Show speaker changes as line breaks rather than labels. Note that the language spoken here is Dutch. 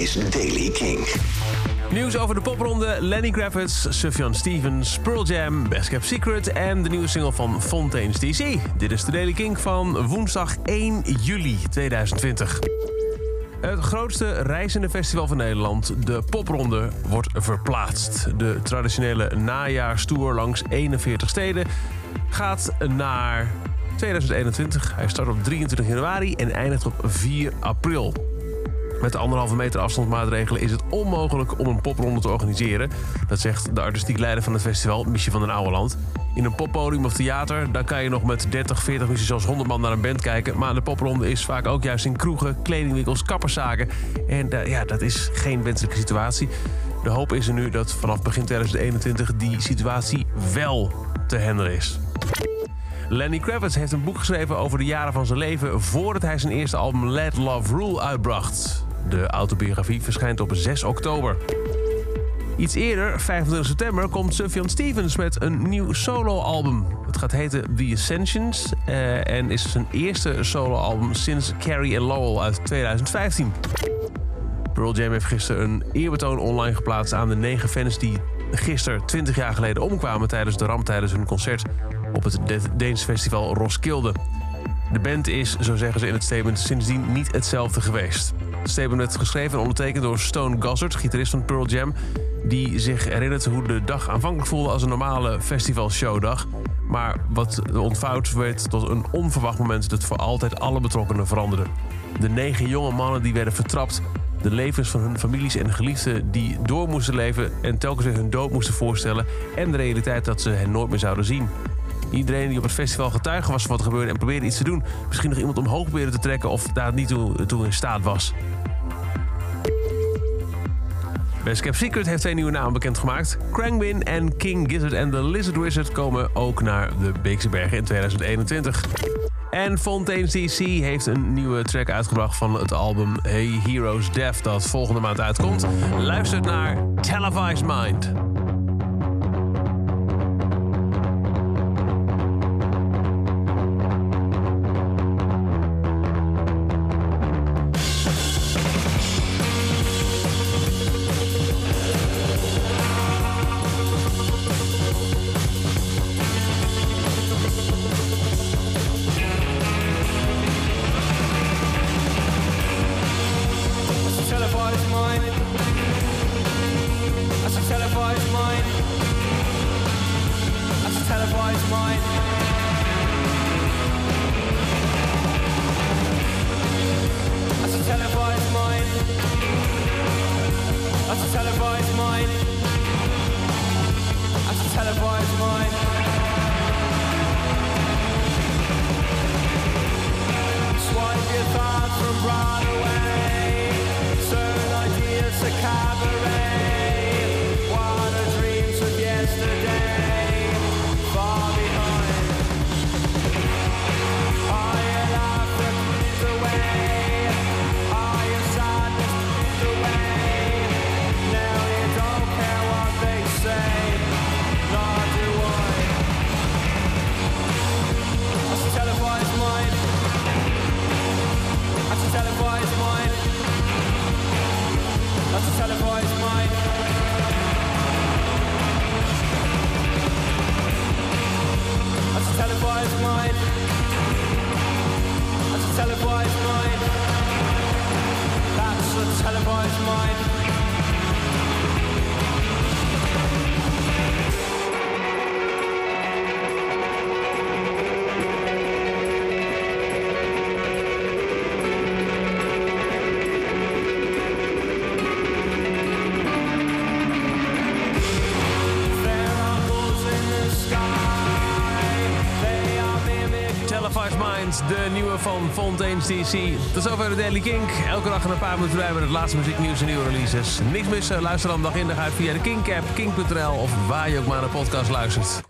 is Daily King.
Nieuws over de popronde, Lenny Kravitz, Sufjan Stevens, Pearl Jam, Best Kept Secret en de nieuwe single van Fontaine's DC. Dit is de Daily King van woensdag 1 juli 2020. Het grootste reizende festival van Nederland, de Popronde, wordt verplaatst. De traditionele najaarstour langs 41 steden gaat naar 2021. Hij start op 23 januari en eindigt op 4 april. Met de anderhalve meter afstandsmaatregelen is het onmogelijk om een popronde te organiseren. Dat zegt de artistiek leider van het festival, Michie van den Ouweland. In een poppodium of theater, daar kan je nog met 30, 40, misschien zelfs 100 man naar een band kijken. Maar de popronde is vaak ook juist in kroegen, kledingwinkels, kapperszaken. En uh, ja, dat is geen wenselijke situatie. De hoop is er nu dat vanaf begin 2021 die situatie wel te handelen is. Lenny Kravitz heeft een boek geschreven over de jaren van zijn leven voordat hij zijn eerste album Let Love Rule uitbracht. De autobiografie verschijnt op 6 oktober. Iets eerder, 25 september, komt Sufjan Stevens met een nieuw soloalbum. Het gaat heten The Ascensions uh, en is zijn eerste soloalbum sinds Carrie Lowell uit 2015. Pearl Jam heeft gisteren een eerbetoon online geplaatst aan de negen fans die gisteren 20 jaar geleden omkwamen tijdens de ramp tijdens hun concert op het Deens festival Roskilde. De band is, zo zeggen ze in het statement, sindsdien niet hetzelfde geweest. Het statement werd geschreven en ondertekend door Stone Gossard, gitarist van Pearl Jam, die zich herinnert hoe de dag aanvankelijk voelde als een normale festivalshowdag. Maar wat ontvouwd werd tot een onverwacht moment dat voor altijd alle betrokkenen veranderde. De negen jonge mannen die werden vertrapt, de levens van hun families en geliefden die door moesten leven en telkens weer hun dood moesten voorstellen en de realiteit dat ze hen nooit meer zouden zien. Iedereen die op het festival getuige was van wat er gebeurde en probeerde iets te doen, misschien nog iemand omhoog probeerde te trekken of daar niet toe, toe in staat was. Best Kept Secret heeft twee nieuwe namen bekendgemaakt. Krangwin en King Gizzard en The Lizard Wizard komen ook naar de Beekse Bergen in 2021. En Fontaine's DC heeft een nieuwe track uitgebracht van het album Hey Heroes Death dat volgende maand uitkomt. Luistert naar Televised Mind.
Televised mind. That's a televised mind. Swipe your thoughts from Broadway. Televised mind. That's a televised mind. Televised
Minds, de nieuwe van Fontaine's DC. Tot zover de Daily Kink. Elke dag een paar minuten bij met het laatste muzieknieuws en nieuwe releases. Niks missen, luister dan dag in dag uit via de Kink-app, kink.nl of waar je ook maar naar podcast luistert.